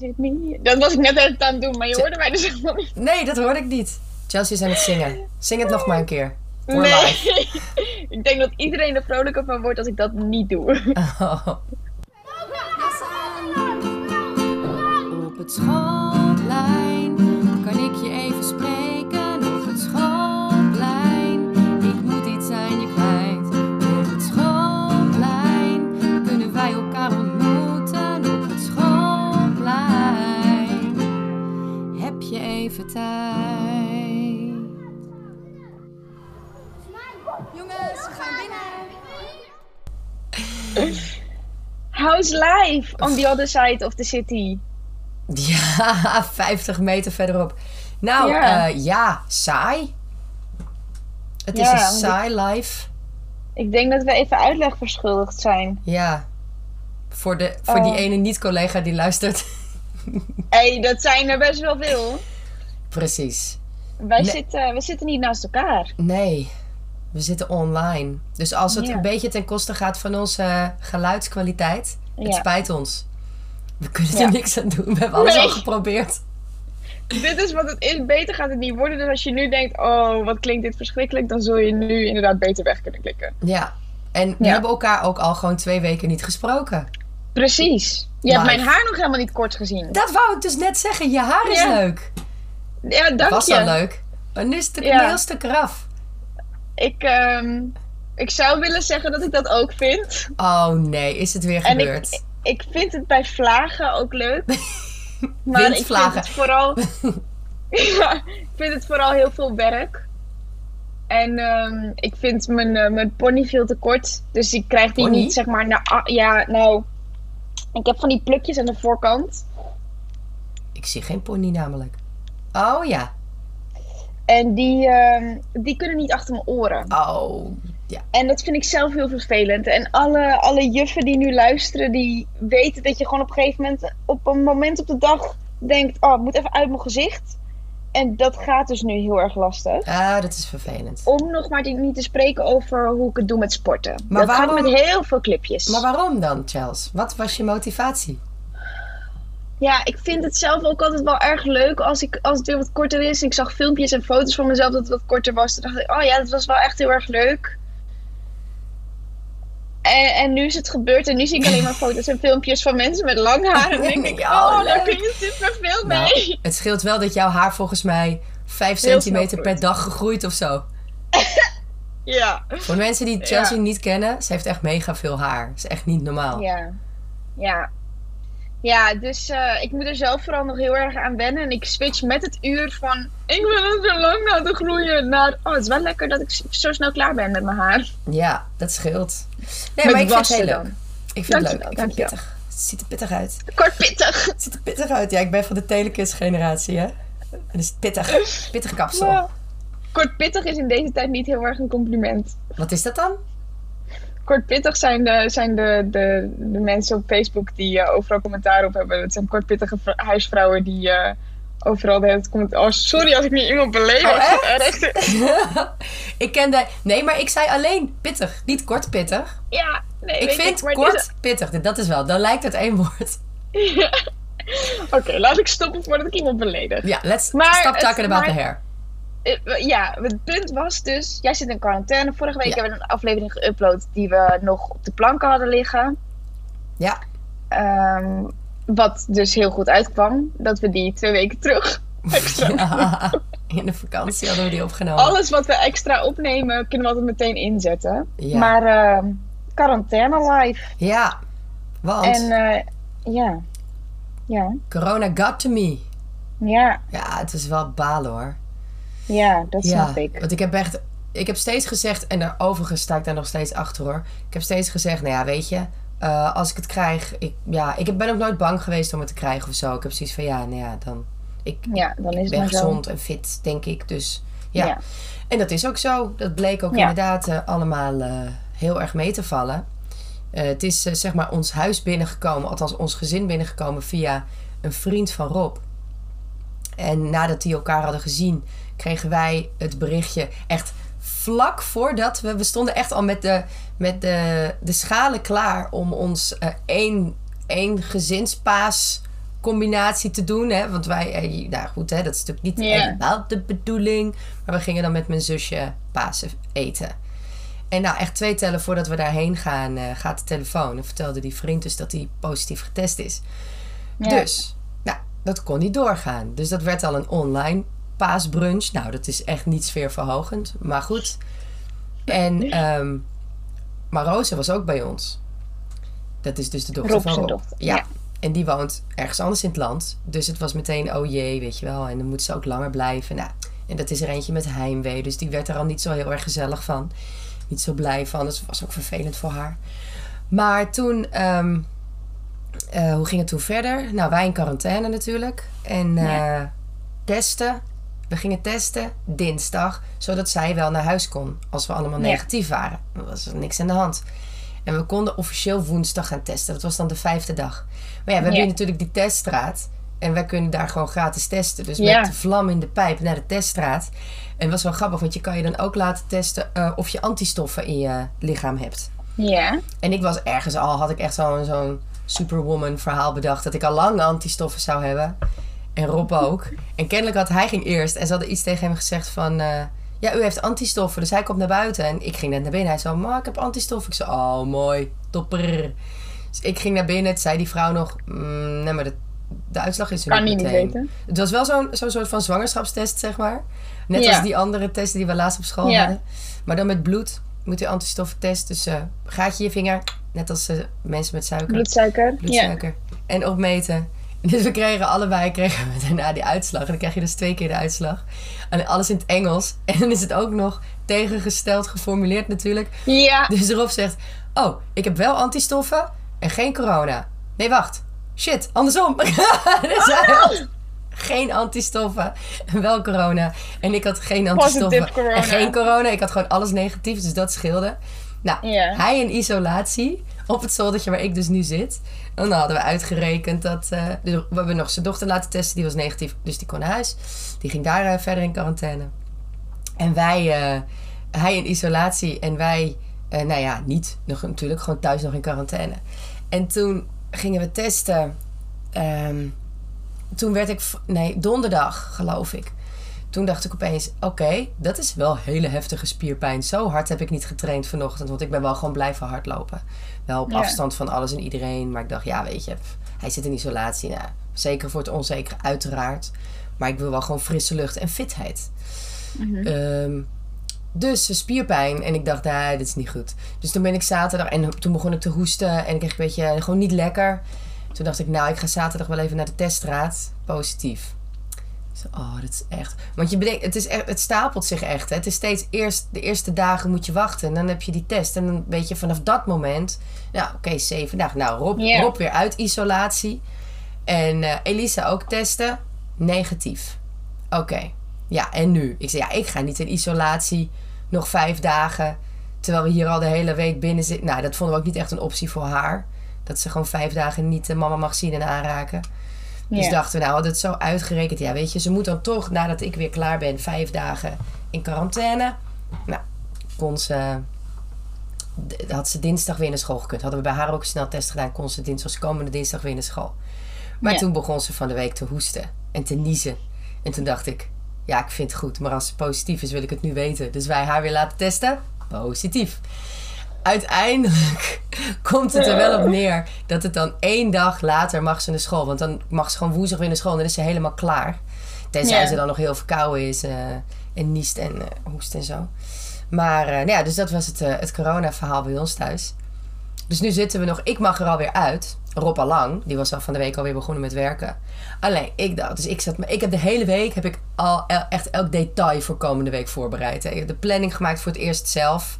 Is it me? Dat was ik net even aan het doen, maar je hoorde mij dus helemaal niet. Nee, dat hoorde ik niet. Chelsea is aan het zingen. Zing het nog maar een keer. We're Nee. live. ik denk dat iedereen er vrolijker van wordt als ik dat niet doe. Oh. Op het tijd. Jongens, we gaan binnen. How's life on the other side of the city? Ja, 50 meter verderop. Nou, Ja. ja, ja saai. Het is een saai life. Ik denk dat we even uitleg verschuldigd zijn. Ja. Voor, de, voor die Oh. ene niet-collega die luistert. Hé, hey, dat zijn er best wel veel. Precies. Wij Nee. zitten, we zitten niet naast elkaar. Nee, we zitten online. Dus als het Ja. een beetje ten koste gaat van onze eh, geluidskwaliteit, het spijt ons. We kunnen er Ja. niks aan doen. We hebben alles Nee. al geprobeerd. Dit is wat het is. Beter gaat het niet worden. Dus als je nu denkt, oh, wat klinkt dit verschrikkelijk, dan zul je nu inderdaad beter weg kunnen klikken. Ja. En we hebben elkaar ook al gewoon twee weken niet gesproken. Precies. Je hebt mijn haar nog helemaal niet kort gezien. Dat wou ik dus net zeggen. Je haar is Ja. leuk. Ja, dank Was je. al leuk. Maar nu is het een Ja. heel stuk eraf. Ik, ehm, ik zou willen zeggen dat ik dat ook vind. Oh nee, is het weer En gebeurd? ik, ik vind het bij vlagen ook leuk. Maar ik vind het vooral... ja, ik vind het vooral heel veel werk. En ehm, ik vind mijn, eh, mijn pony veel te kort. Dus ik krijg die Pony? niet, zeg maar... Nou, ja, nou... Ik heb van die plukjes aan de voorkant. Ik zie geen pony namelijk. Oh ja. En die, ehm, die kunnen niet achter mijn oren. Oh. Ja. En dat vind ik zelf heel vervelend. En alle, alle juffen die nu luisteren, die weten dat je gewoon op een gegeven moment, op een moment op de dag denkt, oh, ik moet even uit mijn gezicht. En dat gaat dus nu heel erg lastig. Ah, dat is vervelend. Om nog maar niet te spreken over hoe ik het doe met sporten. Maar dat waarom- gaat met heel veel clipjes. Maar waarom dan, Charles? Wat was je motivatie? Ja, ik vind het zelf ook altijd wel erg leuk als, ik, als het weer wat korter is. Ik zag filmpjes en foto's van mezelf dat het wat korter was. Toen dacht ik, oh ja, dat was wel echt heel erg leuk. En, en nu is het gebeurd en nu zie ik alleen maar foto's en filmpjes van mensen met lang haar. En dan denk ik, oh, daar kun je super veel mee. Nou, het scheelt wel dat jouw haar volgens mij 5 Heel centimeter per dag gegroeid of zo. Ja. Voor de mensen die Chelsea niet kennen, ze heeft echt mega veel haar. Dat is echt niet normaal. Ja. Ja. Ja, dus eh, ik moet er zelf vooral nog heel erg aan wennen. En ik switch met het uur van, ik wil het zo lang laten groeien, naar, oh, het is wel lekker dat ik zo snel klaar ben met mijn haar. Ja, dat scheelt. Nee, Met maar ik vind het heel leuk. dan. Ik vind het Dankjewel, leuk. Ik vind het pittig. Het ziet er pittig uit. Kort pittig. Het ziet er pittig uit. Ja, ik ben van de telekids generatie, hè. En is pittig. Pittig kapsel. Ja. Kort pittig is in deze tijd niet heel erg een compliment. Wat is dat dan? Kortpittig zijn de, zijn de, de, de mensen op Facebook die eh, overal commentaar op hebben. Het zijn kortpittige vr- huisvrouwen die eh, overal de hele tijd commentaar... Oh, sorry als ik nu iemand beledig. Oh, echt? ik ken de... Nee, maar ik zei alleen pittig. Niet kort pittig. Ja, nee, Ik vind maar kort pittig. Dat is wel. Dan lijkt het één woord. Oké, laat ik stoppen voordat ik iemand beledig. Ja, let's Maar stop talking about maar- the hair. Eh, Ja, het punt was dus... Jij zit in quarantaine. Vorige week Ja. hebben we een aflevering geüpload die we nog op de planken hadden liggen. Ja. Ehm, wat dus heel goed uitkwam. Dat we die twee weken terug extra Ja, in de vakantie hadden we die opgenomen. Alles wat we extra opnemen, kunnen we altijd meteen inzetten. Ja. Maar eh, quarantaine live. Ja, want En eh, ja. Ja. corona got to me. Ja. Ja, het is wel balen hoor. Ja, dat Ja, snap ik. want ik heb echt... Ik heb steeds gezegd, en overigens sta ik daar nog steeds achter hoor. Ik heb steeds gezegd, nou ja, weet je... eh, als ik het krijg... Ik, ja, ik ben ook nooit bang geweest om het te krijgen of zo. Ik heb zoiets van, ja, nou ja, dan... Ik Ja, dan is het ben zo. gezond en fit, denk ik. Dus ja. Ja. En dat is ook zo. Dat bleek ook Ja. inderdaad eh, allemaal eh, heel erg mee te vallen. Het is zeg maar ons huis binnengekomen, althans ons gezin binnengekomen via een vriend van Rob. En nadat die elkaar hadden gezien, kregen wij het berichtje echt vlak voordat we... We stonden echt al met de, met de, de schalen klaar om ons eh, één, één gezinspaas combinatie te doen. Hè? Want wij, eh, nou goed, hè, dat is natuurlijk niet Ja. helemaal de bedoeling. Maar we gingen dan met mijn zusje Pasen eten. En nou, echt twee tellen voordat we daarheen gaan, eh, gaat de telefoon. En vertelde die vriend dus dat hij positief getest is. Dus, nou, dat kon niet doorgaan. Dus dat werd al een online paasbrunch. Nou, dat is echt niet sfeerverhogend. Maar goed. En, ehm maar Rosa was ook bij ons. Dat is dus de dochter van Rob. dochter, Ja. ja. En die woont ergens anders in het land. Dus het was meteen, oh jee, weet je wel. En dan moet ze ook langer blijven. Nou, en dat is er eentje met heimwee. Dus die werd er al niet zo heel erg gezellig van. Niet zo blij van. Dus het was ook vervelend voor haar. Maar toen, ehm, eh, hoe ging het toen verder? Nou, wij in quarantaine natuurlijk. En eh, Ja. testen. We gingen testen dinsdag, zodat zij wel naar huis kon als we allemaal negatief waren. Er was er niks aan de hand. En we konden officieel woensdag gaan testen. Dat was dan de vijfde dag. Maar ja, we hebben hier natuurlijk die teststraat. En wij kunnen daar gewoon gratis testen. Dus met de vlam in de pijp naar de teststraat. En dat was wel grappig, want je kan je dan ook laten testen eh, of je antistoffen in je lichaam hebt. Ja. En ik was ergens al, had ik echt zo'n zo'n superwoman verhaal bedacht. Dat ik al lang antistoffen zou hebben. En Rob ook. En kennelijk had hij ging eerst. En ze hadden iets tegen hem gezegd van... eh, ja, u heeft antistoffen. Dus hij komt naar buiten. En ik ging net naar binnen. Hij zei, ma, ik heb antistoffen. Ik zei, oh, mooi. Topper. Dus ik ging naar binnen. Toen zei die vrouw nog... mm, nee, maar de, de uitslag is er Kan niet je weten. Het was wel zo'n zo'n soort van zwangerschapstest, zeg maar. Net Ja. als die andere testen die we laatst op school Ja. hadden. Maar dan met bloed moet je antistoffen testen. Dus eh gaatje je vinger, net als eh, mensen met suiker, Bloedsuiker. Ja. bloedsuiker. En opmeten. Dus we kregen allebei kregen we daarna die uitslag. En dan krijg je dus twee keer de uitslag. En alles in het Engels. En dan is het ook nog tegengesteld geformuleerd natuurlijk. Ja. Dus Rob zegt, oh, ik heb wel antistoffen en geen corona. Nee, wacht. Shit, andersom. dus had geen antistoffen en wel corona. En ik had geen antistoffen en geen corona. Ik had gewoon alles negatief, dus dat scheelde. Nou, hij in isolatie op het zoldertje waar ik dus nu zit. En dan hadden we uitgerekend dat... eh, dus we hebben nog zijn dochter laten testen, die was negatief. Dus die kon naar huis. Die ging daar eh, verder in quarantaine. En wij, eh, hij in isolatie en wij, nou ja, niet. Nog, natuurlijk gewoon thuis nog in quarantaine. En toen gingen we testen. Ehm, toen werd ik, nee, donderdag geloof ik. Toen dacht ik opeens, oké, dat is wel hele heftige spierpijn. Zo hard heb ik niet getraind vanochtend, want ik ben wel gewoon blijven hardlopen. Wel op Ja. afstand van alles en iedereen. Maar ik dacht, ja, weet je, hij zit in isolatie. Nou, zeker voor het onzekere, uiteraard. Maar ik wil wel gewoon frisse lucht en fitheid. Ehm, dus spierpijn. En ik dacht, nee, dit is niet goed. Dus toen ben ik zaterdag... En toen begon ik te hoesten. En ik kreeg een beetje gewoon niet lekker. Toen dacht ik, nou, ik ga zaterdag wel even naar de teststraat. Positief. Oh, dat is echt... Want je bedenkt, het, is echt, het stapelt zich echt. Hè. Het is steeds eerst... De eerste dagen moet je wachten. En dan heb je die test. En dan weet je vanaf dat moment... Nou, oké, zeven dagen. Nou, Rob. Rob weer uit isolatie. En eh, Elisa ook testen. Negatief. Oké. Ja, en nu? Ik zei, ja, ik ga niet in isolatie. Nog vijf dagen. Terwijl we hier al de hele week binnen zitten. Nou, dat vonden we ook niet echt een optie voor haar. Dat ze gewoon vijf dagen niet de mama mag zien en aanraken. Dus Ja. dachten we, nou, hadden het zo uitgerekend. Ja, weet je, ze moet dan toch, nadat ik weer klaar ben, vijf dagen in quarantaine. Nou, kon ze... Had ze dinsdag weer naar school gekund. Hadden we bij haar ook een sneltest gedaan. Kon ze dinsdag, komende dinsdag weer naar school. Maar Ja. toen begon ze van de week te hoesten en te niezen. En toen dacht ik, ja, ik vind het goed. Maar als ze positief is, wil ik het nu weten. Dus wij haar weer laten testen. Positief. Uiteindelijk komt het er wel op neer dat het dan één dag later mag ze naar school. Want dan mag ze gewoon woensdag weer naar school en dan is ze helemaal klaar. Tenzij Ja. ze dan nog heel verkouden is eh, en niest en eh, hoest en zo. Maar eh, nou ja, dus dat was het, het corona-verhaal bij ons thuis. Dus nu zitten we nog, ik mag er alweer uit. Rob al lang, die was al van de week alweer begonnen met werken. Alleen, ik dacht, dus ik zat, ik heb de hele week, heb ik al el- echt elk detail voor komende week voorbereid. hè. Ik heb de planning gemaakt voor het eerst zelf.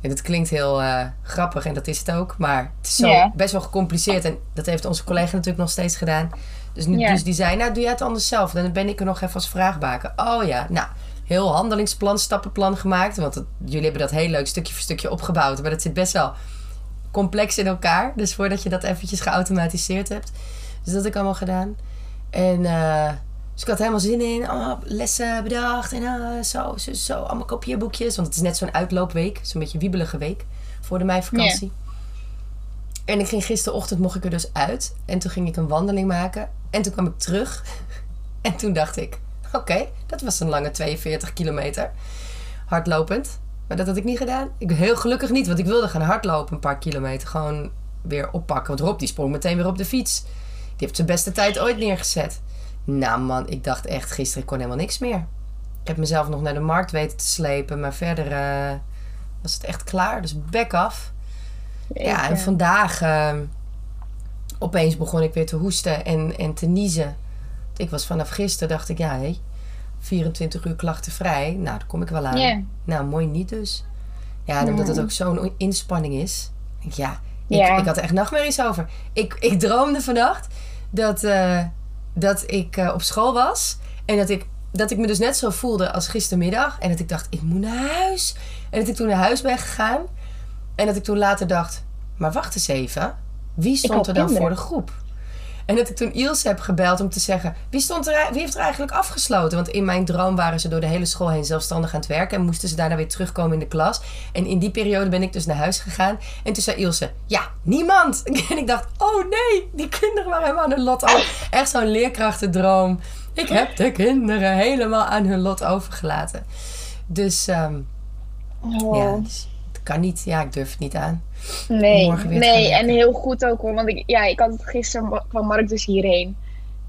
En dat klinkt heel eh, grappig en dat is het ook. Maar het is zo best wel gecompliceerd. En dat heeft onze collega natuurlijk nog steeds gedaan. Dus, nu, dus die zei, nou doe jij het anders zelf. Dan ben ik er nog even als vraagbaken. Oh ja, nou, heel handelingsplan, stappenplan gemaakt. Want het- jullie hebben dat heel leuk stukje voor stukje opgebouwd. Maar dat zit best wel complex in elkaar. Dus voordat je dat eventjes geautomatiseerd hebt. Dus dat heb ik allemaal gedaan. En eh, dus ik had helemaal zin in. Allemaal lessen bedacht. En zo, zo, zo. Allemaal kopieerboekjes. Want het is net zo'n uitloopweek. Zo'n beetje wiebelige week. Voor de meivakantie. En ik ging gisterochtend, mocht ik er dus uit. En toen ging ik een wandeling maken. En toen kwam ik terug. En toen dacht ik, oké, dat was een lange 42 kilometer. Hardlopend. Maar dat had ik niet gedaan. Ik heel gelukkig niet, want ik wilde gaan hardlopen een paar kilometer. Gewoon weer oppakken. Want Rob die sprong meteen weer op de fiets. Die heeft zijn beste tijd ooit neergezet. Nou man, ik dacht echt gisteren, ik kon helemaal niks meer. Ik heb mezelf nog naar de markt weten te slepen. Maar verder eh, was het echt klaar. Dus back af. Ja, en vandaag eh, opeens begon ik weer te hoesten en, en te niezen. Ik was vanaf gisteren, dacht ik, ja, hé, 24 uur klachtenvrij. Nou, daar kom ik wel aan. Nou, mooi niet dus. Ja, en omdat het ook zo'n inspanning is. Ik, ja, ik, ik had er echt nachtmerries over. Ik, ik droomde vannacht dat, eh, dat ik eh, op school was. En dat ik, dat ik me dus net zo voelde als gistermiddag. En dat ik dacht, ik moet naar huis. En dat ik toen naar huis ben gegaan. En dat ik toen later dacht, maar wacht eens even. Wie stond er dan kinderen. voor de groep? En dat ik toen Ilse heb gebeld om te zeggen... Wie, stond er, wie heeft er eigenlijk afgesloten? Want in mijn droom waren ze door de hele school heen zelfstandig aan het werken... en moesten ze daarna weer terugkomen in de klas. En in die periode ben ik dus naar huis gegaan. En toen zei Ilse, ja, niemand! En ik dacht, oh nee, die kinderen waren helemaal aan hun lot over. Echt zo'n leerkrachtendroom. Ik heb de kinderen helemaal aan hun lot overgelaten. Dus ehm, Oh. ja, dus het kan niet. Ja, ik durf het niet aan. Nee, nee en heel goed ook hoor. Want ik, ja, ik had het gisteren, kwam Mark dus hierheen.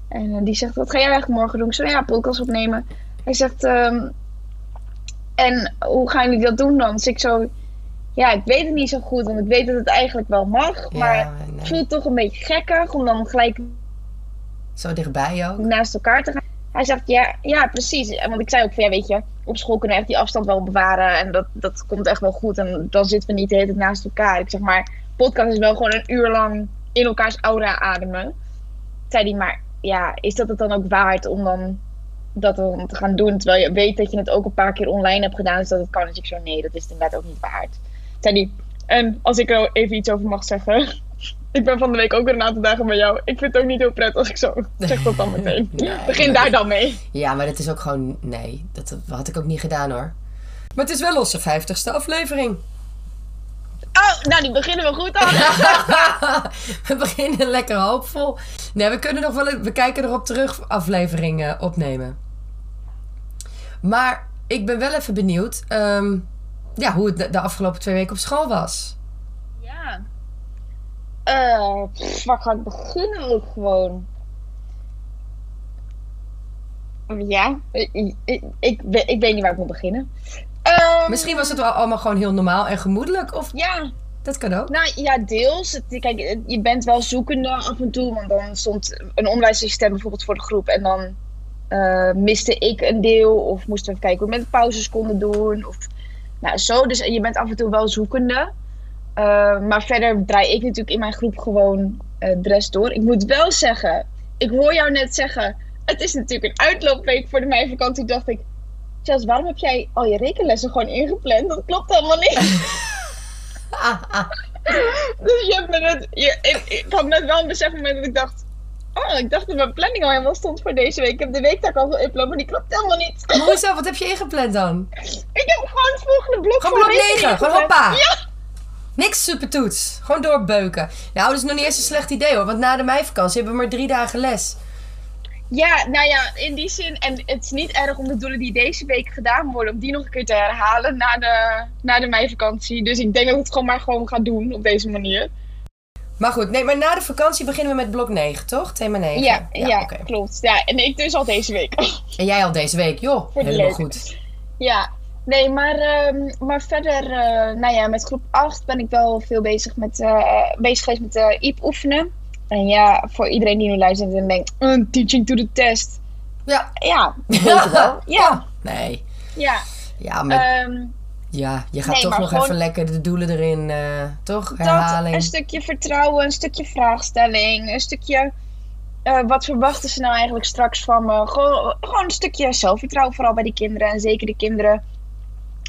En eh, die zegt, wat ga jij eigenlijk morgen doen? Ik zo, ja, podcast opnemen. Hij zegt, ehm, en hoe gaan jullie dat doen dan? Dus ik zo, ja, ik weet het niet zo goed. Want ik weet dat het eigenlijk wel mag. Maar het nee. voelt toch een beetje gekkig om dan gelijk Zo dichtbij ook. naast elkaar te gaan. Hij zegt, ja, ja, precies. En Want ik zei ook ja, weet je, op school kunnen echt die afstand wel bewaren. En dat, dat komt echt wel goed. En dan zitten we niet de hele tijd naast elkaar. Ik zeg maar, podcast is wel gewoon een uur lang in elkaars aura ademen. Hij, maar ja, is dat het dan ook waard om dan dat dan te gaan doen? Terwijl je weet dat je het ook een paar keer online hebt gedaan. Dus dat het kan. Dus ik zo, nee, dat is het inderdaad ook niet waard. Zei en als ik er even iets over mag zeggen. Ik ben van de week ook weer een aantal dagen bij jou. Ik vind het ook niet heel prettig als ik zo zeg dat dan meteen. Nee, Begin daar dan mee. Ja, maar dat is ook gewoon... Nee, dat had ik ook niet gedaan hoor. Maar het is wel onze vijftigste aflevering. Oh, nou die beginnen we goed aan. we beginnen lekker hoopvol. Nee, we kunnen nog wel... een- We kijken erop terug aflevering eh, opnemen. Maar ik ben wel even benieuwd... ehm, ja, hoe het de, de afgelopen twee weken op school was. Eh, pff, waar ga ik beginnen ook gewoon? Ja, ik, ik, ik, weet- ik weet niet waar ik moet beginnen. Ehm, Misschien was het wel allemaal gewoon heel normaal en gemoedelijk. Of Ja, dat kan ook. nou ja, deels. Kijk, je bent wel zoekende af en toe. Want dan stond een onderwijsassistent bijvoorbeeld voor de groep. En dan eh, miste ik een deel. Of moesten we even kijken hoe we met pauzes konden doen. Of, nou, zo. Dus je bent af en toe wel zoekende. Eh, maar verder draai ik natuurlijk in mijn groep gewoon eh, de rest door. Ik moet wel zeggen, ik hoor jou net zeggen, het is natuurlijk een uitloopweek voor de meivakantie. Dacht ik, Chels, waarom heb jij al je rekenlessen gewoon ingepland? Dat klopt helemaal niet. Ah, ah. dus je hebt me net, je, ik, ik had net wel een besefmoment dat ik dacht, oh, ik dacht dat mijn planning al helemaal stond voor deze week. Ik heb de weekdag al geüpload, maar die klopt helemaal niet. Maar hoezo? Wat heb je ingepland dan? ik heb gewoon het volgende blok Gewoon blok rekening 9. Gewoon ingepland. hoppa. Ja. Niks supertoets. Gewoon doorbeuken. Nou, dat is nog niet eens een slecht idee hoor. Want na de meivakantie hebben we maar drie dagen les. Ja, nou ja, in die zin. En het is niet erg om de doelen die deze week gedaan worden, om die nog een keer te herhalen na de, na de meivakantie. Dus ik denk dat ik het gewoon maar gewoon ga doen op deze manier. Maar goed, nee, maar na de vakantie beginnen we met blok 9, toch? Thema 9. Ja, ja, klopt. Ja, en ik dus al deze week. En jij al deze week, joh. Helemaal goed. ja, nee, maar, ehm, maar verder, eh, nou ja, met groep 8 ben ik wel veel bezig met, eh, bezig geweest met eh IEP oefenen. En ja, voor iedereen die nu luistert en denkt, een teaching to the test. Ja. Ja, weet je wel. Ja, Nee. ja. Ja, maar Ehm, ja, je gaat nee, toch nog gewoon- even lekker de doelen erin, toch? Dat, Herhaling. een stukje vertrouwen, een stukje vraagstelling, een stukje. wat verwachten ze nou eigenlijk straks van me? Gewoon, gewoon een stukje zelfvertrouwen, vooral bij die kinderen. En zeker de kinderen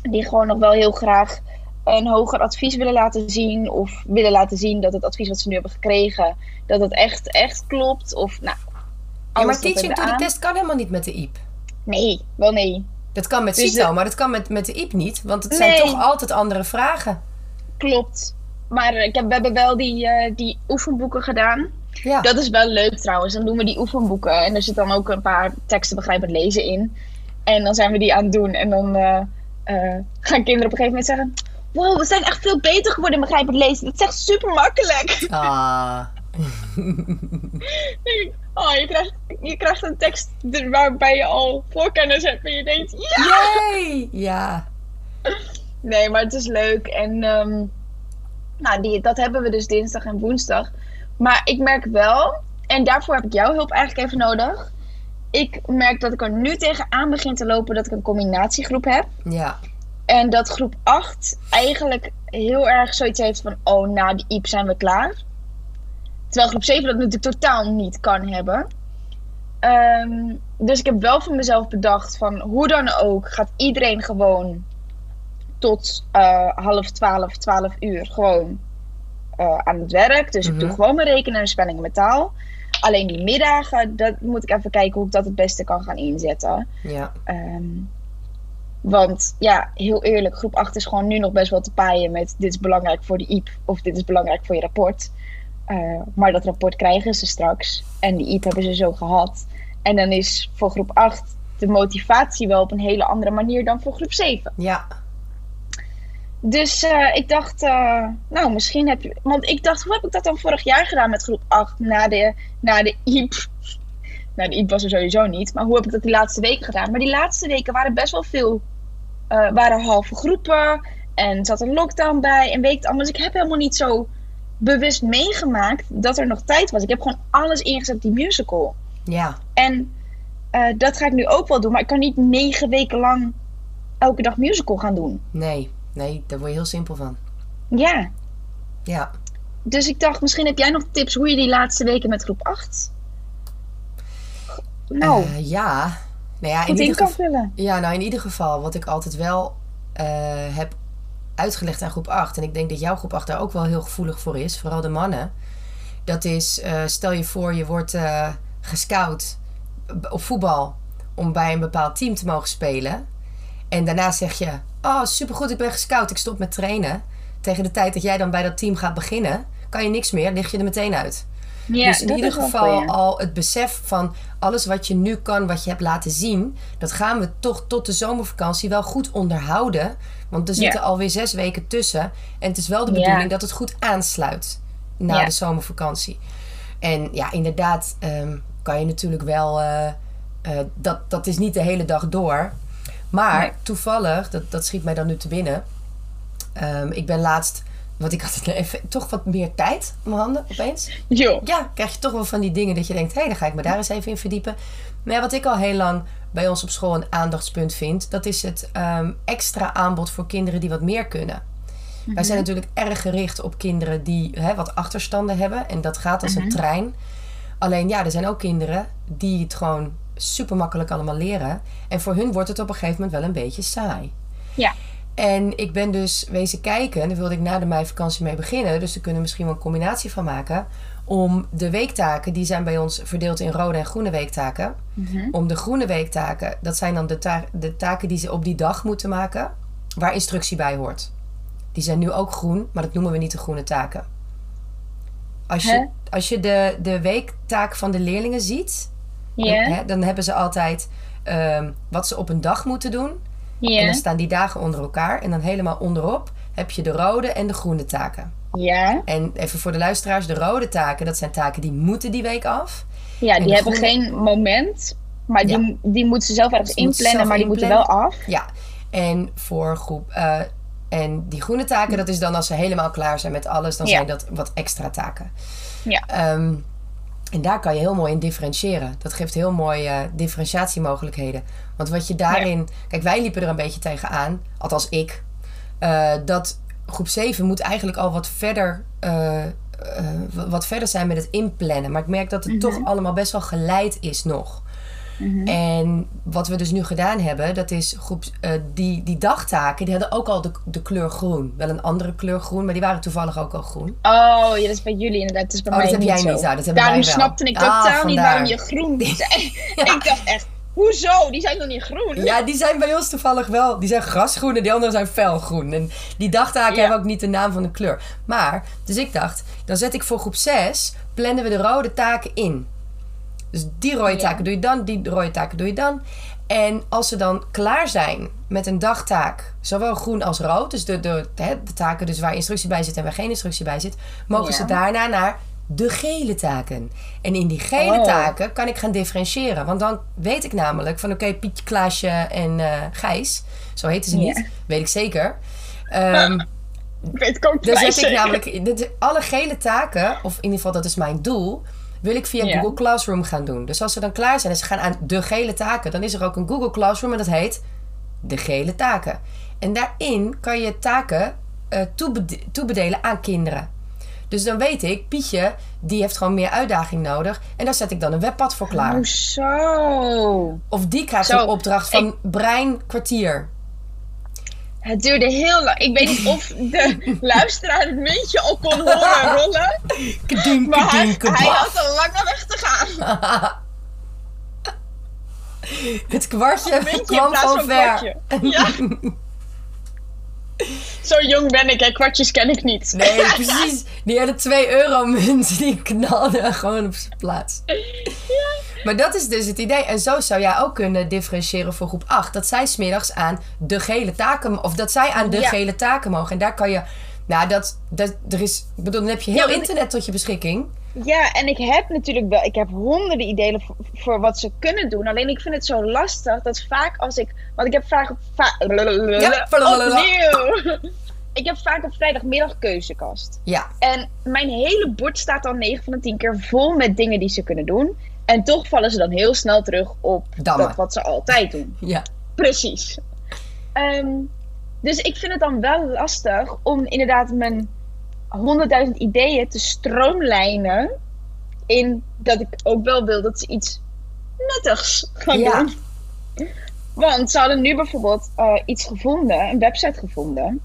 die gewoon nog wel heel graag een hoger advies willen laten zien. Of willen laten zien dat het advies wat ze nu hebben gekregen, dat het echt, echt klopt. Of nou, ja, alles maar teaching to the test kan helemaal niet met de IEP. Nee, wel nee. Dat kan met Dus CITO, de- maar dat kan met, met de IEP niet. Want het zijn toch altijd andere vragen. Klopt. maar ik heb, we hebben wel die, eh, die oefenboeken gedaan. Ja. Dat is wel leuk trouwens. Dan doen we die oefenboeken. En er zit dan ook een paar teksten begrijpend lezen in. En dan zijn we die aan het doen. En dan eh, eh, gaan kinderen op een gegeven moment zeggen... Wow, we zijn echt veel beter geworden in begrijpend lezen. Dat is echt super makkelijk. Ah. Oh, je krijgt, je krijgt een tekst waarbij je al voorkennis hebt. En je denkt, ja! Yay! Ja. Nee, maar het is leuk. En ehm, nou, die, dat hebben we dus dinsdag en woensdag. Maar ik merk wel, en daarvoor heb ik jouw hulp eigenlijk even nodig. Ik merk dat ik er nu tegenaan begin te lopen dat ik een combinatiegroep heb. Ja. En dat groep 8 eigenlijk heel erg zoiets heeft van: oh, na die IEP zijn we klaar. Terwijl groep 7 dat natuurlijk totaal niet kan hebben. Ehm, dus ik heb wel voor mezelf bedacht: van hoe dan ook gaat iedereen gewoon tot eh, half 12, 12 uur gewoon eh, aan het werk. Dus ik doe Mhm. gewoon mijn rekenen en spellingen met taal. Alleen die middagen, dat moet ik even kijken hoe ik dat het beste kan gaan inzetten. Ja. Ehm, want ja, heel eerlijk, groep 8 is gewoon nu nog best wel te paaien met dit is belangrijk voor de IEP of dit is belangrijk voor je rapport. Eh, maar dat rapport krijgen ze straks en die IEP hebben ze zo gehad. En dan is voor groep 8 de motivatie wel op een hele andere manier dan voor groep 7. Ja. Dus eh, ik dacht, eh, nou misschien heb je. Want ik dacht, hoe heb ik dat dan vorig jaar gedaan met groep 8 na de, na de IEP? Nou, de IEP was er sowieso niet. Maar hoe heb ik dat die laatste weken gedaan? Maar die laatste weken waren best wel veel. eh waren halve groepen. En zat een lockdown bij. En weet het allemaal. Dus ik heb helemaal niet zo bewust meegemaakt dat er nog tijd was. Ik heb gewoon alles ingezet op die musical. Ja. En dat ga ik nu ook wel doen. Maar ik kan niet negen weken lang elke dag musical gaan doen. Nee. Nee, daar word je heel simpel van. Ja. Ja. Dus ik dacht, misschien heb jij nog tips hoe je die laatste weken met groep 8. Nou, Eh, ja. Nou ja, in goed in ieder kan geval. vullen. Ja, nou in ieder geval, wat ik altijd wel eh, heb uitgelegd aan groep 8, en ik denk dat jouw groep 8 daar ook wel heel gevoelig voor is, vooral de mannen. Dat is, eh, stel je voor, je wordt gescout op voetbal om bij een bepaald team te mogen spelen. En daarna zeg je, oh supergoed, ik ben gescout, ik stop met trainen. Tegen de tijd dat jij dan bij dat team gaat beginnen, kan je niks meer, lig je er meteen uit. Ja, dus in ieder geval al het besef van alles wat je nu kan, wat je hebt laten zien, dat gaan we toch tot de zomervakantie wel goed onderhouden. Want er zitten Ja. alweer zes weken tussen. En het is wel de bedoeling dat het goed aansluit na de zomervakantie. En ja, inderdaad ehm, kan je natuurlijk wel. eh, eh, dat, dat is niet de hele dag door. Maar toevallig, dat, dat schiet mij dan nu te binnen. Ehm, ik ben laatst. Want ik had het even, toch wat meer tijd op mijn handen opeens Jo. ja, krijg je toch wel van die dingen dat je denkt: hé, hey, dan ga ik me daar eens even in verdiepen. Maar ja, wat ik al heel lang bij ons op school een aandachtspunt vind, dat is het ehm, extra aanbod voor kinderen die wat meer kunnen. Wij zijn natuurlijk erg gericht op kinderen die hè, wat achterstanden hebben. En dat gaat als een trein. Alleen ja, er zijn ook kinderen die het gewoon super makkelijk allemaal leren. En voor hun wordt het op een gegeven moment wel een beetje saai. Ja. En ik ben dus wezen kijken, en daar wilde ik na de meivakantie mee beginnen. Dus daar kunnen we misschien wel een combinatie van maken. Om de weektaken, die zijn bij ons verdeeld in rode en groene weektaken. Om de groene weektaken, dat zijn dan de, ta- de taken die ze op die dag moeten maken. Waar instructie bij hoort. Die zijn nu ook groen, maar dat noemen we niet de groene taken. Als je, als je de, de weektaak van de leerlingen ziet, Ja. hè, dan hebben ze altijd ehm, wat ze op een dag moeten doen. En Ja. dan staan die dagen onder elkaar. En dan helemaal onderop heb je de rode en de groene taken. Ja. En even voor de luisteraars, de rode taken, dat zijn taken die moeten die week af. Ja, En die hebben groene- geen moment. Maar die, Ja. die moeten ze zelf ergens Ze inplannen, maar die moeten wel af. Ja, en voor groep. eh, en die groene taken, dat is dan als ze helemaal klaar zijn met alles, dan Ja. zijn dat wat extra taken. Ja. Ehm, en daar kan je heel mooi in differentiëren. Dat geeft heel mooi eh, differentiatiemogelijkheden. Want wat je daarin. Kijk, wij liepen er een beetje tegenaan, althans ik. eh, dat groep 7 moet eigenlijk al wat verder. eh, wat verder zijn met het inplannen. Maar ik merk dat het toch allemaal best wel geleid is nog. En wat we dus nu gedaan hebben, dat is groep, eh, die, die dagtaken, die hadden ook al de, de kleur groen. Wel een andere kleur groen, maar die waren toevallig ook al groen. Oh, ja, dat is bij jullie inderdaad. Dat is bij Oh, mij dat heb niet jij zo. niet. Nou, dat hebben Daarom wij wel. snapte ik Ah, totaal niet vandaar. waarom je groen zei. Ik dacht echt, Hoezo? Die zijn nog niet groen? Ja, die zijn bij ons toevallig wel. Die zijn grasgroen en die andere zijn felgroen. En die dagtaken Ja. hebben ook niet de naam van de kleur. Maar, dus ik dacht, dan zet ik voor groep 6, plannen we de rode taken in. Dus die rode Ja. taken doe je dan, die rode taken doe je dan. En als ze dan klaar zijn met een dagtaak, zowel groen als rood, dus de, de, de, de taken dus waar instructie bij zit en waar geen instructie bij zit, mogen Ja. ze daarna naar de gele taken. En in die gele Oh. taken kan ik gaan differentiëren. Want dan weet ik namelijk van oké, Pietje, Klaasje en eh, Gijs, zo heten ze niet, Ja. weet ik zeker. Ik weet het ook dan vrij zet ik namelijk alle gele taken, of in ieder geval dat is mijn doel, wil ik via Ja. Google Classroom gaan doen. Dus als ze dan klaar zijn en ze gaan aan de gele taken, dan is er ook een Google Classroom en dat heet de gele taken. En daarin kan je taken toebede- toebedelen aan kinderen. Dus dan weet ik, Pietje, die heeft gewoon meer uitdaging nodig. En daar zet ik dan een webpad voor klaar. Hoezo? Of die krijgt Zo, een opdracht van brein kwartier. Het duurde heel lang. Ik weet niet of de luisteraar het muntje al kon horen rollen. Maar hij, hij had een lange weg te gaan. Het kwartje kwam van van ver. Ja. Zo jong ben ik, hè. Kwartjes ken ik niet. Nee, precies. Die hele 2 euro munt, die knalde gewoon op zijn plaats. Maar dat is dus het idee. En zo zou jij ook kunnen differentiëren voor groep 8. Dat zij smiddags aan de gele taken... Of dat zij aan de Ja. gele taken mogen. En daar kan je... Nou, dat, dat, er is... Ik bedoel, dan heb je heel Ja, internet tot je beschikking. Ja, en ik heb natuurlijk wel, ik heb honderden ideeën voor, voor wat ze kunnen doen. Alleen ik vind het zo lastig dat vaak als ik, want ik heb vaak op, va- Ja, opnieuw. Ik heb vaak op vrijdagmiddag keuzekast. Ja, En mijn hele bord staat dan 9 van de 10 keer vol met dingen die ze kunnen doen. En toch vallen ze dan heel snel terug op dat wat ze altijd doen. ja. Precies. Ehm, dus ik vind het dan wel lastig om inderdaad mijn 100.000 ideeën te stroomlijnen. In dat ik ook wel wil dat ze iets nuttigs gaan Ja. doen. Want ze hadden nu bijvoorbeeld eh, iets gevonden, een website gevonden.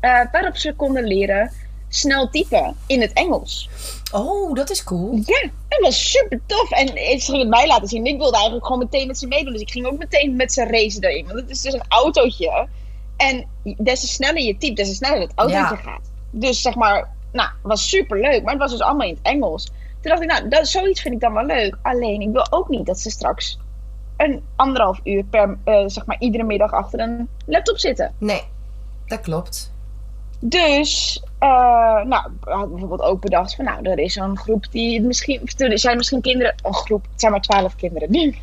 eh, waarop ze konden leren snel typen in het Engels. Oh, dat is cool. Ja, dat was super tof. En ze ging het mij laten zien. Ik wilde eigenlijk gewoon meteen met ze meedoen. Dus ik ging ook meteen met ze racen daarin. Want het is dus een autootje. En des te sneller je typt, des te sneller het autootje Ja. gaat. Dus zeg maar, nou, was super leuk. Maar het was dus allemaal in het Engels. Toen dacht ik, nou, dat, zoiets vind ik dan wel leuk. Alleen, ik wil ook niet dat ze straks een anderhalf uur per, eh, zeg maar, iedere middag achter een laptop zitten. Nee, dat klopt. Dus, eh, nou, hadden bijvoorbeeld ook bedacht van, nou, er is zo'n groep die misschien, er zijn misschien kinderen, een groep, het zijn maar twaalf kinderen nu.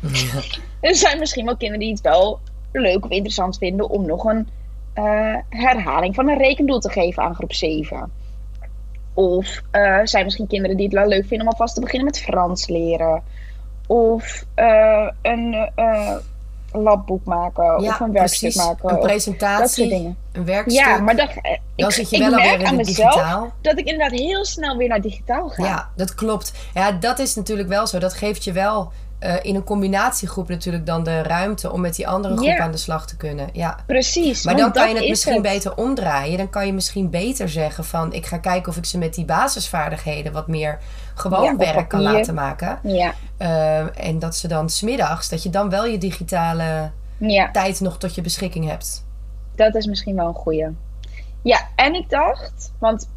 Er zijn misschien wel kinderen die het wel leuk of interessant vinden om nog een eh, herhaling van een rekendoel te geven aan groep 7. Of eh zijn misschien kinderen die het wel leuk vinden om alvast te beginnen met Frans leren. Of eh, een labboek maken. of een werkstuk precies. maken. Een presentatie, dat soort dingen. een werkstuk. Ja, maar dat, dan zit je wel alweer merk in aan het mezelf digitaal. dat ik inderdaad heel snel weer naar digitaal ga. Ja, dat klopt. Ja, dat is natuurlijk wel zo. Dat geeft je wel eh, in een combinatiegroep natuurlijk dan de ruimte om met die andere groep aan de slag te kunnen. Ja. Precies. Maar dan kan je het is misschien beter omdraaien. Dan kan je misschien beter zeggen van ik ga kijken of ik ze met die basisvaardigheden wat meer gewoon Ja, werk kan laten maken. Ja, Eh, en dat ze dan smiddags, dat je dan wel je digitale ja, tijd nog tot je beschikking hebt. dat is misschien wel een goeie. Ja, en ik dacht, want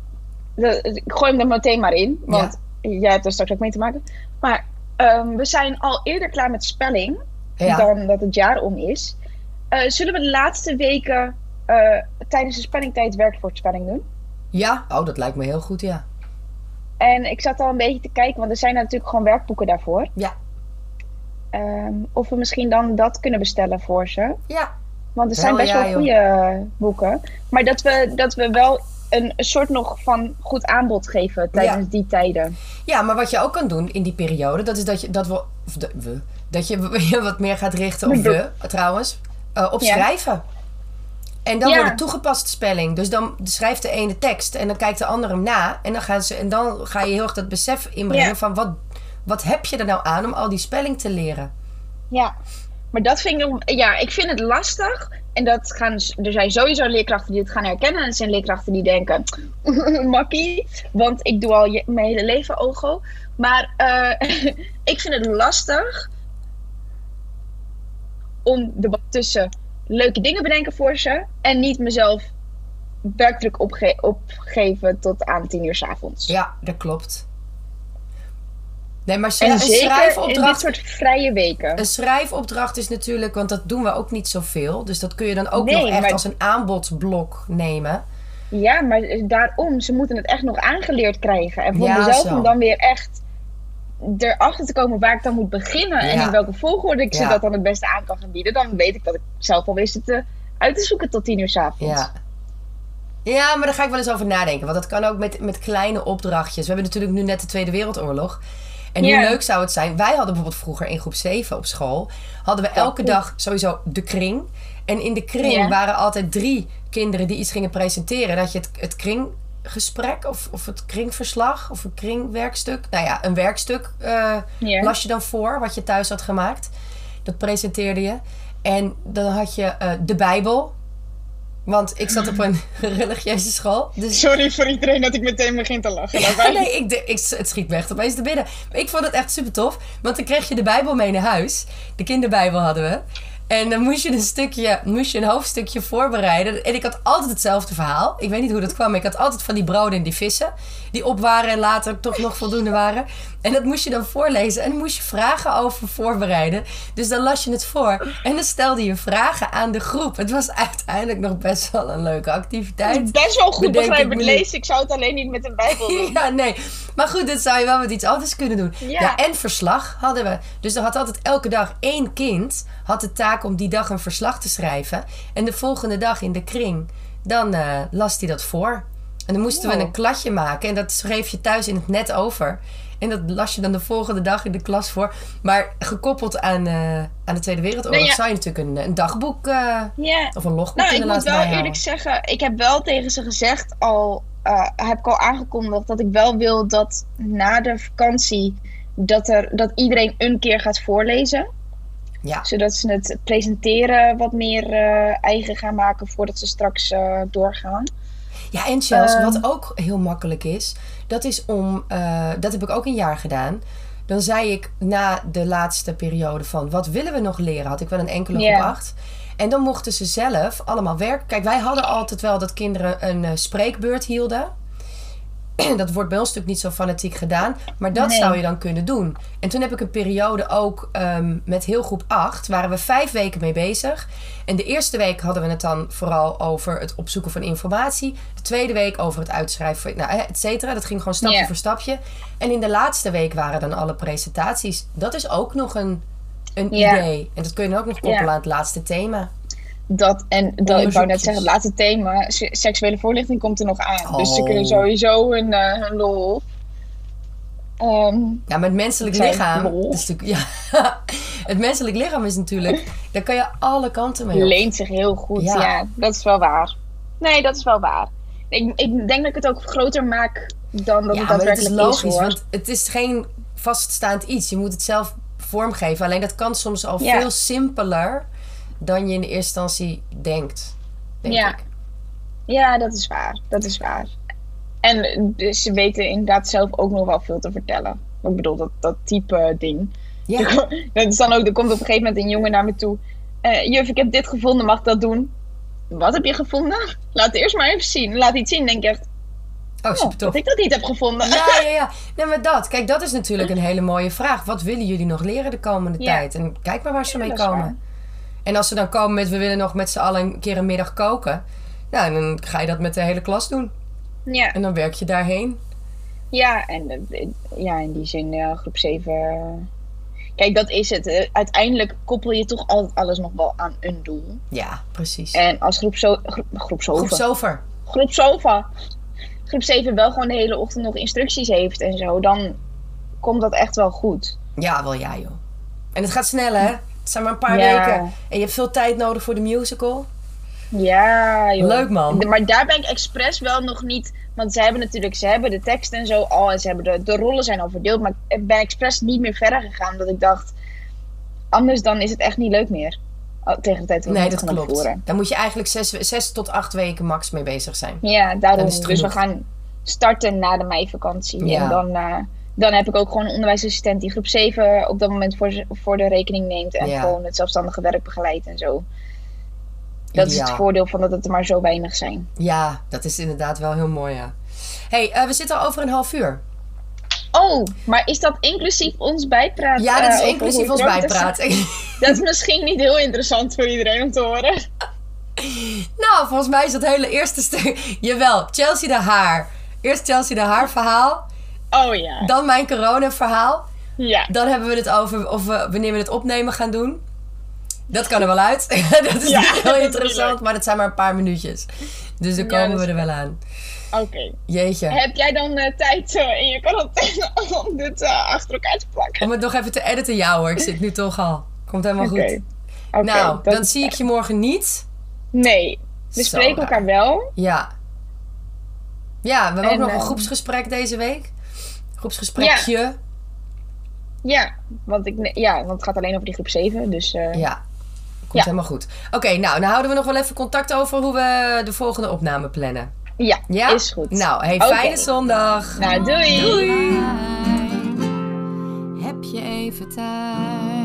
de- ik gooi hem er meteen maar in, want jij hebt er straks ook mee te maken. Maar ehm, we zijn al eerder klaar met spelling Ja, dan dat het jaar om is. Eh, zullen we de laatste weken eh, tijdens de spellingtijd werkwoordspelling doen? ja. oh dat lijkt me heel goed, ja. En ik zat al een beetje te kijken, want er zijn natuurlijk gewoon werkboeken daarvoor. Ja, Ehm, of we misschien dan dat kunnen bestellen voor ze. ja. Want er zijn Wel, best ja, wel goede boeken. Maar dat we, dat we wel een, een soort nog van goed aanbod geven tijdens Ja. die tijden. Ja, maar wat je ook kan doen in die periode, dat is dat je dat we, of de- we dat je je wat meer gaat richten op we trouwens eh, op Ja. schrijven. En dan Ja. wordt het toegepast spelling. Dus dan schrijft de ene tekst en dan kijkt de andere hem na. En dan, gaan ze, en dan ga je heel erg dat besef inbrengen van wat, wat heb je er nou aan om al die spelling te leren? Ja, maar dat vind ik. Ja, ik vind het lastig. En dat gaan, er zijn sowieso leerkrachten die het gaan herkennen. En er zijn leerkrachten die denken: makkie. Want ik doe al mijn hele leven OGO. Maar eh, ik vind het lastig om de tussen leuke dingen bedenken voor ze. En niet mezelf werkdruk opge opgeven tot aan tien uur 's avonds. Ja, dat klopt. Nee, maar En een in dit schrijfopdracht soort vrije weken. Een schrijfopdracht is natuurlijk, want dat doen we ook niet zoveel. Dus dat kun je dan ook Nee, nog echt maar- als een aanbodblok nemen. Ja, maar daarom, ze moeten het echt nog aangeleerd krijgen. En voor Ja, mezelf zo. om dan weer echt erachter te komen waar ik dan moet beginnen. En in welke volgorde ik ze dat dan het beste aan kan gaan bieden. Dan weet ik dat ik zelf al wist het uit te zoeken tot tien uur 's avonds. Ja. Ja, maar daar ga ik wel eens over nadenken. Want dat kan ook met, met kleine opdrachtjes. We hebben natuurlijk nu net de Tweede Wereldoorlog. En hoe leuk zou het zijn? Wij hadden bijvoorbeeld vroeger in groep 7 op school... hadden we elke dag sowieso de kring. En in de kring waren altijd drie kinderen die iets gingen presenteren. Dan had je het, het kringgesprek of, of het kringverslag of een kringwerkstuk. Nou ja, een werkstuk Ja. las je dan voor wat je thuis had gemaakt. Dat presenteerde je. En dan had je eh, de Bijbel. Want ik zat op een religieuze school. Dus Sorry voor iedereen dat ik meteen begin te lachen. ja, nee, ik, ik, het schiet me echt opeens te binnen. Maar ik vond het echt super tof. Want dan kreeg je de Bijbel mee naar huis. De kinderbijbel hadden we. En dan moest je een stukje, moest je een hoofdstukje voorbereiden. En ik had altijd hetzelfde verhaal. Ik weet niet hoe dat kwam. maar Ik had altijd van die broden en die vissen. Die op waren en later toch nog voldoende waren. En dat moest je dan voorlezen. En dan moest je vragen over voorbereiden. Dus dan las je het voor. En dan stelde je vragen aan de groep. Het was uiteindelijk nog best wel een leuke activiteit. Best wel goed begrijpelijk lezen. Ik zou het alleen niet met een bijbel doen. Ja, nee. Maar goed, dat zou je wel met iets anders kunnen doen. Ja. Ja. en verslag hadden we. Dus er had altijd elke dag één kind had de taak om die dag een verslag te schrijven. En de volgende dag in de kring, dan eh, las hij dat voor. En dan moesten we een kladje maken. En dat schreef je thuis in het net over. En dat las je dan de volgende dag in de klas voor. Maar gekoppeld aan, eh, aan de Tweede Wereldoorlog Nou ja. zou je natuurlijk een, een dagboek eh, Ja. of een logboek Nou, ik moet wel eerlijk zeggen, ik heb wel tegen ze gezegd al, heb ik al aangekondigd dat ik wel wil dat na de vakantie dat, er, dat iedereen een keer gaat voorlezen. Ja. Zodat ze het presenteren wat meer eh, eigen gaan maken voordat ze straks eh, doorgaan. Ja, en Chels, Ehm. wat ook heel makkelijk is, dat is om, eh, dat heb ik ook een jaar gedaan. Dan zei ik na de laatste periode van, wat willen we nog leren? Had ik wel een enkele acht. En dan mochten ze zelf allemaal werken. Kijk, wij hadden altijd wel dat kinderen een spreekbeurt hielden. Dat wordt bij ons natuurlijk niet zo fanatiek gedaan. Maar dat Nee. zou je dan kunnen doen. En toen heb ik een periode ook ehm, met heel groep 8. Waren we vijf weken mee bezig. En de eerste week hadden we het dan vooral over het opzoeken van informatie. De tweede week over het uitschrijven, van- nou, et cetera. Dat ging gewoon stapje voor stapje. En in de laatste week waren dan alle presentaties. Dat is ook nog een, een idee. En dat kun je dan ook nog koppelen aan het laatste thema. Dat, en dat, ik wou net zeggen, het laatste thema, se- seksuele voorlichting komt er nog aan. Dus ze Oh. kunnen sowieso hun, eh, hun lol. Ehm, Ja, maar het menselijk Ik lichaam. is natuurlijk, ja, het menselijk lichaam is natuurlijk. Daar kan je alle kanten mee op. leent zich heel goed. Ja. Ja. dat is wel waar. Nee, dat is wel waar. Ik, ik denk dat ik het ook groter maak dan dat Ja, het het is daadwerkelijk is, logisch, hoor. want het is geen vaststaand iets. Je moet het zelf vormgeven. Alleen dat kan soms al Ja. veel simpeler dan je in de eerste instantie denkt. Denk Ja. ik. Ja, dat is waar. Dat is waar. En dus ze weten inderdaad zelf ook nog wel veel te vertellen. Ik bedoel, dat, dat type ding. Ja. Dat is dan ook, er komt op een gegeven moment een jongen naar me toe. Eh, juf, ik heb dit gevonden, mag ik dat doen? Wat heb je gevonden? Laat het eerst maar even zien. Laat iets zien, denk ik echt. Oh, Oh, super tof. dat ik dat niet heb gevonden. Ja, ja, ja. Nee, maar dat. Kijk, dat is natuurlijk een hele mooie vraag. Wat willen jullie nog leren de komende Ja. tijd? En kijk maar waar ze Ja, mee komen. waar. En als ze dan komen met we willen nog met z'n allen een keer een middag koken. Nou, dan ga je dat met de hele klas doen. Ja, En dan werk je daarheen. ja en eh, ja, in die zin, ja, groep 7. Kijk, dat is het. Eh, Uiteindelijk koppel je toch altijd alles nog wel aan een doel. Ja, precies. En als groep, zo, groep, groep, Groep Zova, zover. groep Zova, groep 7 wel gewoon de hele ochtend nog instructies heeft en zo, dan komt dat echt wel goed. Ja, wel ja, joh. En het gaat snel, hè? Het zijn maar een paar Ja. weken. En je hebt veel tijd nodig voor de musical. Ja, joh. Leuk, man. De- Maar daar ben ik expres wel nog niet. Want ze hebben natuurlijk, ze hebben de tekst en zo al. En ze hebben de, de rollen zijn al verdeeld. Maar ik ben expres niet meer verder gegaan. Omdat ik dacht, anders dan is het echt niet leuk meer. Oh, tegen de tijd dat we Nee, het dat gaan klopt. opvoeren. Daar moet je eigenlijk zes, zes tot acht weken max mee bezig zijn. Ja, daarom. Dan is het Dus we gaan starten na de meivakantie. Ja. En dan eh, dan heb ik ook gewoon een onderwijsassistent die groep 7 op dat moment voor, voor de rekening neemt. En Ja. gewoon het zelfstandige werk begeleidt en zo. Dat is het voordeel van dat het er maar zo weinig zijn. Ja, dat is inderdaad wel heel mooi, ja. hey, eh, we zitten al over een half uur. Oh, maar is dat inclusief ons bijpraat? Ja, dat eh, is over inclusief ons bijpraat. Dat is misschien niet heel interessant voor iedereen om te horen. nou, volgens mij is dat hele eerste stuk... Jawel, Chelsea de Haar. Eerst Chelsea de Haar verhaal. Oh ja. Dan mijn corona verhaal. Ja. Dan hebben we het over of we, wanneer we het opnemen gaan doen. Dat kan er wel uit. dat is Ja, heel interessant, maar dat zijn maar een paar minuutjes. Dus dan komen we er wel aan. Oké. Jeetje. Heb jij dan eh, tijd eh, in je quarantaine om dit eh, achter elkaar te plakken? Om het nog even te editen, ja hoor. Ik zit nu toch al. Komt helemaal goed. Oké, nou, dan is zie ik je morgen niet. Nee, we Zo spreken elkaar wel. Ja. Ja, we hebben ook nog een ehm, groepsgesprek deze week. Groepsgesprekje. Ja. Ja, want, ik, ja, want het gaat alleen over die groep 7. Dus eh, Komt Ja. helemaal goed. Oké, nou, dan houden we nog wel even contact over hoe we de volgende opname plannen. ja, Ja? is goed. Nou, hey, fijne zondag. Nou, doei. Doei. Heb je even tijd?